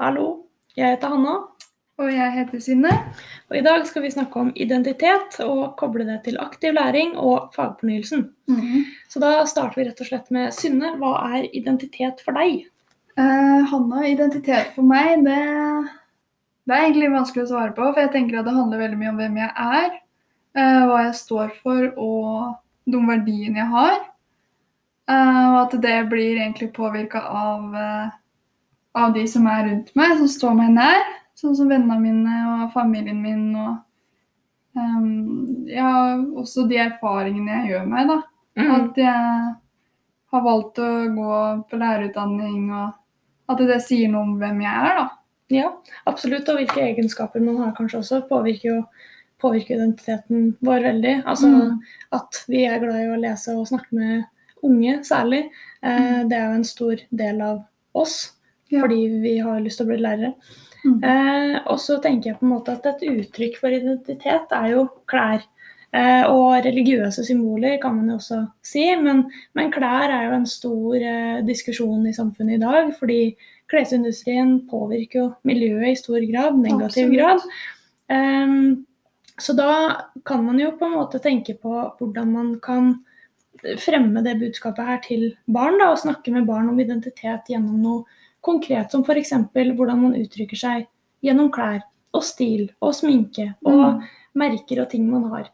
Hallo, jeg heter Hanna, Og jeg heter Synne. og i dag skal vi snakke om identitet og koble det til aktiv læring og fagfornyelsen. Så da starter vi rett og slett med Synne. Hva er identitet for deg? Eh, Hanna, identitet for meg, det, det er egentlig vanskelig å svare på. For jeg tenker at det handler veldig mye om hvem jeg er, eh, hva jeg står for og de verdiene jeg har. Eh, og at det blir egentlig påvirka av, eh, av de som er rundt meg, som står meg nær. Sånn som vennene mine og familien min. og um, ja, også de erfaringene jeg gjør meg, da. At jeg har valgt å gå på lærerutdanning, og at det sier noe om hvem jeg er, da. Ja, absolutt. Og hvilke egenskaper man har kanskje også, påvirker jo påvirker identiteten vår veldig. Altså Mm. at vi er glad i å lese og snakke med unge særlig. Eh, det er jo en stor del av oss, Ja. fordi vi har lyst til å bli lærere. Mm. Eh, og så tenker jeg på en måte at et uttrykk for identitet er jo klær. Eh, og religiøse symboler kan man jo også si, men, men klær er jo en stor eh, diskusjon i samfunnet i dag. Fordi klesindustrien påvirker jo miljøet i stor grad, negativ Absolutt. grad. Ehm, så da kan man jo på en måte tenke på hvordan man kan fremme det budskapet her til barn, da, og snakke med barn om identitet gjennom noe konkret, som f.eks. hvordan man uttrykker seg gjennom klær og stil og sminke og Mm. merker og ting man har.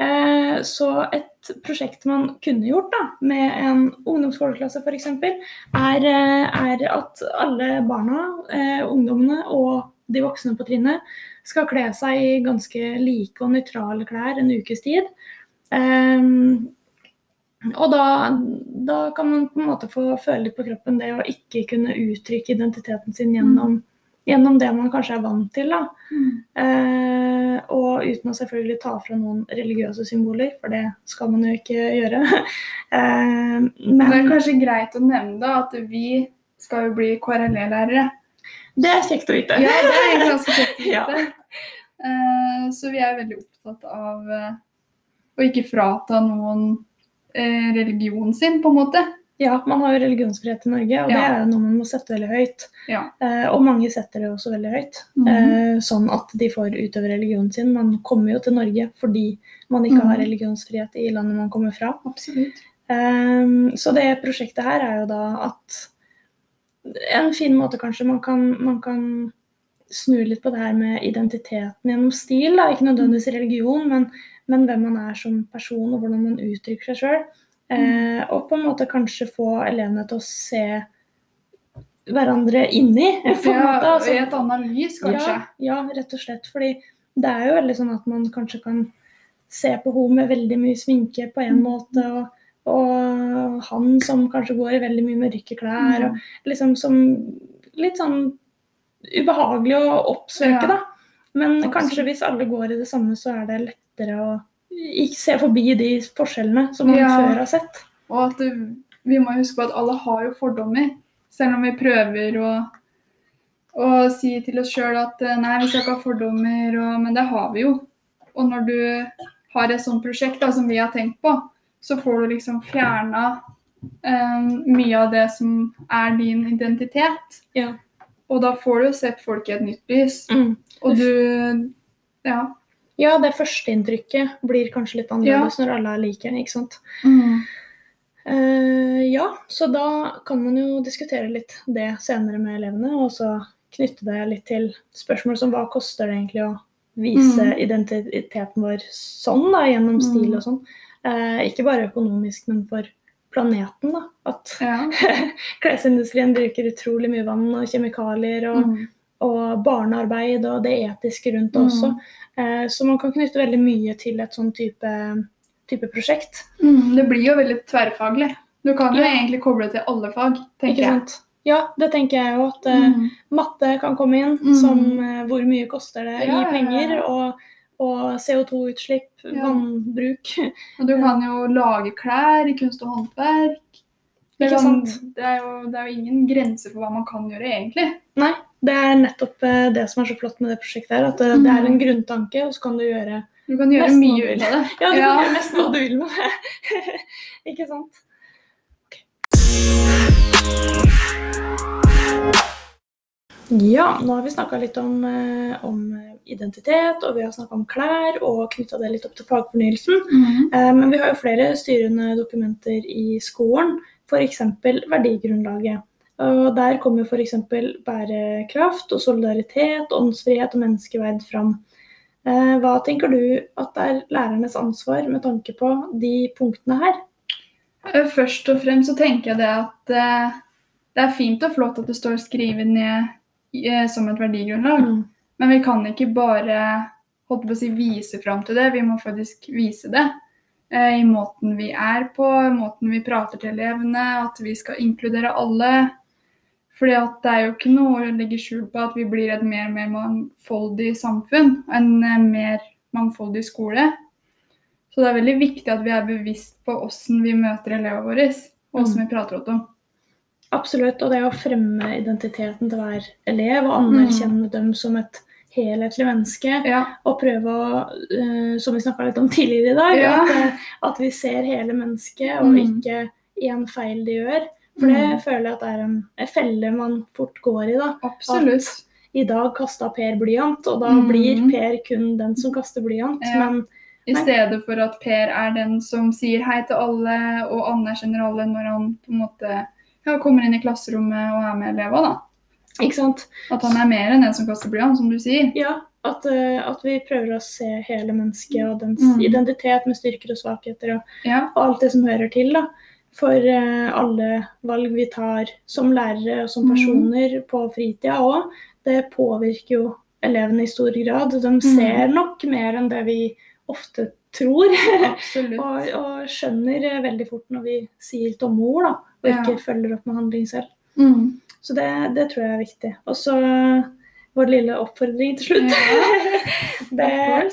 Eh, så et prosjekt man kunne gjort da, med en ungdomsskoleklasse f.eks., er, eh, er at alle barna, eh, ungdommene og de voksne på trinnet skal kle seg i ganske like og nøytrale klær en ukes tid. Ehm, og da, da kan man på en måte få føle litt på kroppen det å ikke kunne uttrykke identiteten sin gjennom, gjennom det man kanskje er vant til. Da. Eh, og uten å selvfølgelig ta fra noen religiøse symboler, for det skal man jo ikke gjøre. eh, Men det er kanskje greit å nevne da, at vi skal jo bli KRLE-lærere. det er kjekt å vite. Ja, det er egentlig ganske kjekt å Ja. vite. Eh, så vi er veldig opptatt av eh, å ikke frata noen religionen sin, på en måte. Ja, man har jo religionsfrihet i Norge, og det er noe man må sette veldig høyt. Ja. Eh, og mange setter det også veldig høyt, Mhm. eh, sånn at de får utøve religionen sin. Man kommer jo til Norge fordi man ikke har Mhm. religionsfrihet i landet man kommer fra. Absolutt. Eh, så det prosjektet her er jo da at En fin måte kanskje man kan, man kan snu litt på det her med identiteten gjennom stil. Da. Ikke nødvendigvis religion, men, men hvem man er som person og hvordan man uttrykker seg sjøl. Eh, og på en måte kanskje få elevene til å se hverandre inni. På Ja, måte, altså. I et annet lys, kanskje. Ja, ja, rett og slett. Fordi det er jo veldig sånn at man kanskje kan se på henne med veldig mye sminke på en Mm. måte, og, og han som kanskje går i veldig mye mørke klær, og liksom som litt sånn ubehagelig å oppsøke, Ja. da. Men Absolutt. kanskje hvis alle går i det samme, så er det lettere å ikke se forbi de forskjellene som man Ja. før har sett. Og at det, vi må huske på at alle har jo fordommer. Selv om vi prøver å, å si til oss sjøl at eh, nei, vi skal ikke ha fordommer, og, men det har vi jo. Og når du har et sånt prosjekt da, som vi har tenkt på, så får du liksom fjerna eh, mye av det som er din identitet. Ja. Og da får du sett folk i et nytt lys. Mm. Og du Ja. Ja, det førsteinntrykket blir kanskje litt annerledes når alle er like, ikke sant. Eh, ja, så da kan man jo diskutere litt det senere med elevene, og så knytte det litt til spørsmål som hva koster det egentlig å vise Mm. identiteten vår sånn, da, gjennom stil Mm. og sånn. Uh, ikke bare økonomisk, men for planeten, da. At ja. klesindustrien bruker utrolig mye vann og kjemikalier og, Mm. Og barnearbeid og det etiske rundt det Mm. også. Eh, så man kan knytte veldig mye til et sånn type, type prosjekt. Mm, det blir jo veldig tverrfaglig. Du kan jo Ja. egentlig koble til alle fag, tenker jeg. Ja, det tenker jeg jo. At eh, Mm. matte kan komme inn Mm. som eh, hvor mye koster det Ja, i penger, og, og CO2-utslipp, Ja. vannbruk. Og du kan jo lage klær i kunst og håndverk. Det, kan, sant? det, er jo, det er jo ingen grenser for hva man kan gjøre, egentlig. Nei, det er nettopp eh, det som er så flott med det prosjektet her. At det, det er en grunntanke, og så kan du gjøre Du kan gjøre mye du vil. med det. Ja, du Ja. kan gjøre nesten hva du vil med det. Ikke sant? Ja, nå har vi snakka litt om, eh, om identitet, og vi har snakka om klær, og knytta det litt opp til fagfornyelsen. Eh, Men vi har jo flere styrende dokumenter i skolen, f.eks. verdigrunnlaget. Og Der kommer f.eks. bærekraft og solidaritet, åndsfrihet og menneskeverd fram. Eh, Hva tenker du at er lærernes ansvar med tanke på de punktene her? Eh, Først og fremst så tenker jeg det at eh, det er fint og flott at det står skrevet ned som et verdigrunnlag, Mm. men vi kan ikke bare holdt på å si, vise fram til det, vi må faktisk vise det. I måten vi er på, måten vi prater til elevene, at vi skal inkludere alle. Fordi at det er jo ikke noe å legge skjul på at vi blir et mer og mer mangfoldig samfunn. En eh, mer mangfoldig skole. Så det er veldig viktig at vi er bevisst på hvordan vi møter elevene våre, og hvordan vi prater om. dem. Absolutt. Og det å fremme identiteten til hver elev og anerkjenne dem som et helhetlig menneske. Ja. Og prøve å, eh, som vi snakka litt om tidligere i dag, Ja. at, eh, at vi ser hele mennesket og Mm. ikke én feil de gjør. For det Mm. føler jeg at det er en, en felle man fort går i. da. Absolutt. I dag kasta Per blyant, og da Mm. blir Per kun den som kaster blyant. Ja. Men I stedet for at Per er den som sier hei til alle og anerkjenner alle når han på en måte ja, kommer inn i klasserommet og er med elevene. ikke sant? At han er mer enn den som kaster blyant, som du sier. Ja, at, eh, at vi prøver å se hele mennesket og dens Mm. identitet med styrker og svakheter. og Ja. og alt det som hører til. da. For eh, alle valg vi tar som lærere og som personer personer på fritida òg, det påvirker jo elevene i stor grad. De Mhm. ser nok mer enn det vi ofte tror. Og, og skjønner eh, veldig fort når vi sier tomme ord da, og Ja. ikke følger opp med handling selv. Mm. Så det, det tror jeg er viktig. Og så vår lille oppfordring til slutt. Ja. det,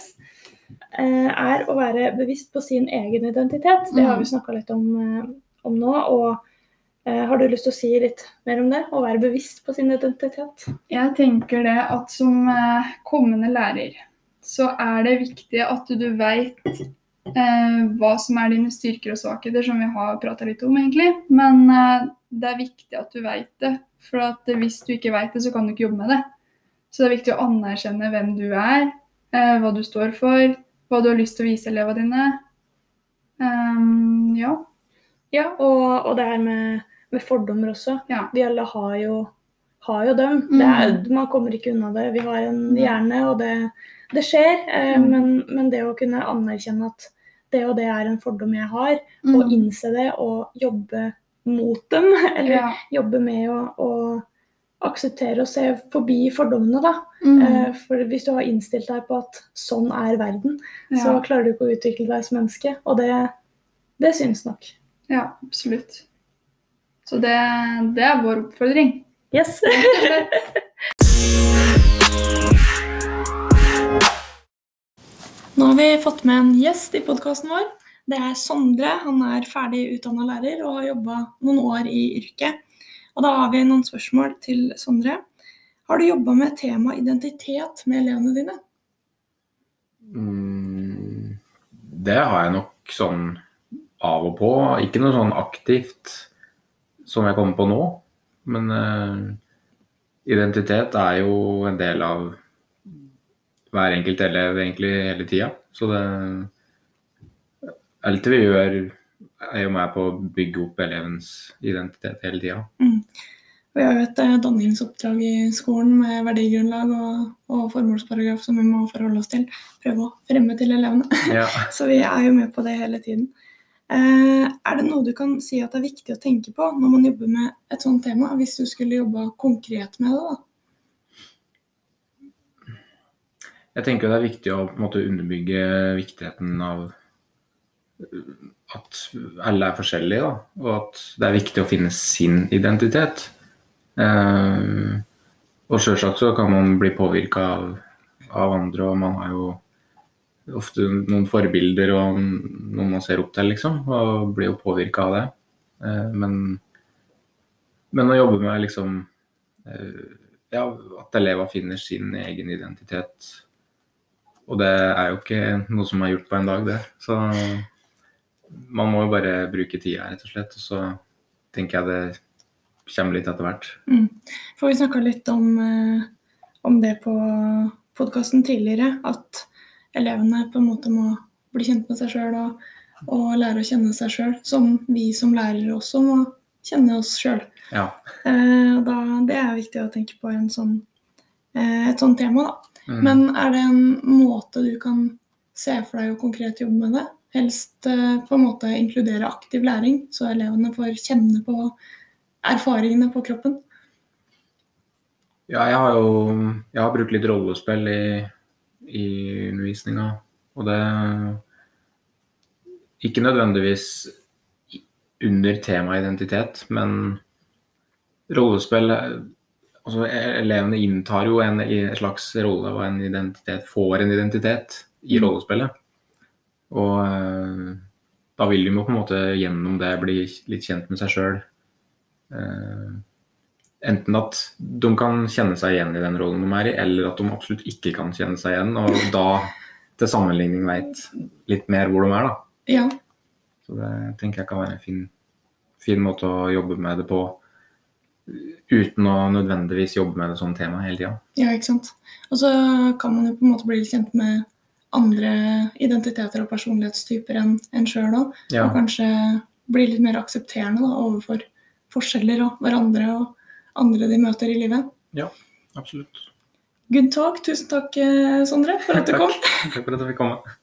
eh, er å være bevisst på sin egen identitet. Det har Mm. vi snakka litt om, eh, om nå. og eh, Har du lyst til å si litt mer om det? og være bevisst på sin identitet? Jeg tenker det at som eh, kommende lærer, så er det viktig at du veit eh, hva som er dine styrker og svakheter, som vi har prata litt om, egentlig. Men eh, det er viktig at du veit det. For at hvis du ikke veit det, så kan du ikke jobbe med det. Så det er viktig å anerkjenne hvem du er, eh, hva du står for, hva du har lyst til å vise elevene dine. Um, ja. Ja, og, og det her med, med fordommer også. Ja. Vi alle har jo, har jo dem. Mm. Det er, man kommer ikke unna det. Vi har en hjerne, og det, det skjer. Eh, Mm. men, men det å kunne anerkjenne at det og det er en fordom jeg har, Mm. og innse det og jobbe mot dem, eller ja. jobbe med å, å akseptere og se forbi fordommene, da. Mm. Eh, For hvis du har innstilt deg på at sånn er verden, så klarer du ikke å utvikle deg som menneske. Og det, det syns nok. Ja, absolutt. Så det, det er vår oppfordring. Yes. Nå har vi fått med en gjest i podkasten vår. Det er Sondre. Han er ferdig utdanna lærer og har jobba noen år i yrket. Og da har vi noen spørsmål til Sondre. Har du jobba med tema identitet med elevene dine? Mm, det har jeg nok sånn av og på. Ikke noe sånn aktivt som jeg kommer på nå. Men uh, identitet er jo en del av hver enkelt elev egentlig hele tida. Så det Alt vi gjør, er jo med på å bygge opp elevens identitet hele tida. Vi har jo et eh, danningsoppdrag i skolen med verdigrunnlag og, og formålsparagraf som vi må forholde oss til. Prøve å fremme til elevene. Ja. Så vi er jo med på det hele tiden. Eh, er det noe du kan si at er viktig å tenke på når man jobber med et sånt tema, hvis du skulle jobba konkret med det? da? Jeg tenker det er viktig å måte underbygge viktigheten av at alle er forskjellige, da. Og at det er viktig å finne sin identitet. Eh, og selvsagt så kan man bli påvirka av, av andre, og man har jo ofte noen forbilder og noen man ser opp til, liksom. Og blir jo påvirka av det. Eh, men, men å jobbe med liksom eh, Ja, at elever finner sin egen identitet og det er jo ikke noe som er gjort på en dag, det. Så man må jo bare bruke tida, rett og slett. Og så tenker jeg det kommer litt etter hvert. For vi snakka litt om, eh, om det på podkasten tidligere, at elevene på en måte må bli kjent med seg sjøl og, og lære å kjenne seg sjøl, som vi som lærere også må kjenne oss sjøl. Ja. Eh, da, det er viktig å tenke på en sånn, eh, et sånt tema. Da. Mm. Men er det en måte du kan se for deg å konkret jobbe med det? Helst eh, på en måte inkludere aktiv læring, så elevene får kjenne på erfaringene på kroppen. Ja, jeg har jo jeg har brukt litt rollespill i, i undervisninga. Og det Ikke nødvendigvis under temaet identitet, men rollespill altså Elevene inntar jo en, en slags rolle og en identitet, får en identitet i Mm. rollespillet. Og eh, da vil de jo på en måte gjennom det bli litt kjent med seg sjøl. Enten at de kan kjenne seg igjen i den rollen de er i, eller at de absolutt ikke kan kjenne seg igjen, og da til sammenligning veit litt mer hvor de er. da. Ja, Så det tenker jeg kan være en fin, fin måte å jobbe med det på, uten å nødvendigvis jobbe med det som tema hele tida. ja, ikke sant. Og så kan man jo på en måte bli litt kjent med andre identiteter og personlighetstyper enn en sjøl òg. Ja. Og kanskje bli litt mer aksepterende da, overfor forskjeller og hverandre og andre de møter i livet. Ja, Absolutt. Good talk. Tusen takk, eh, Sondre, for at du kom. Takk for at jeg fikk komme.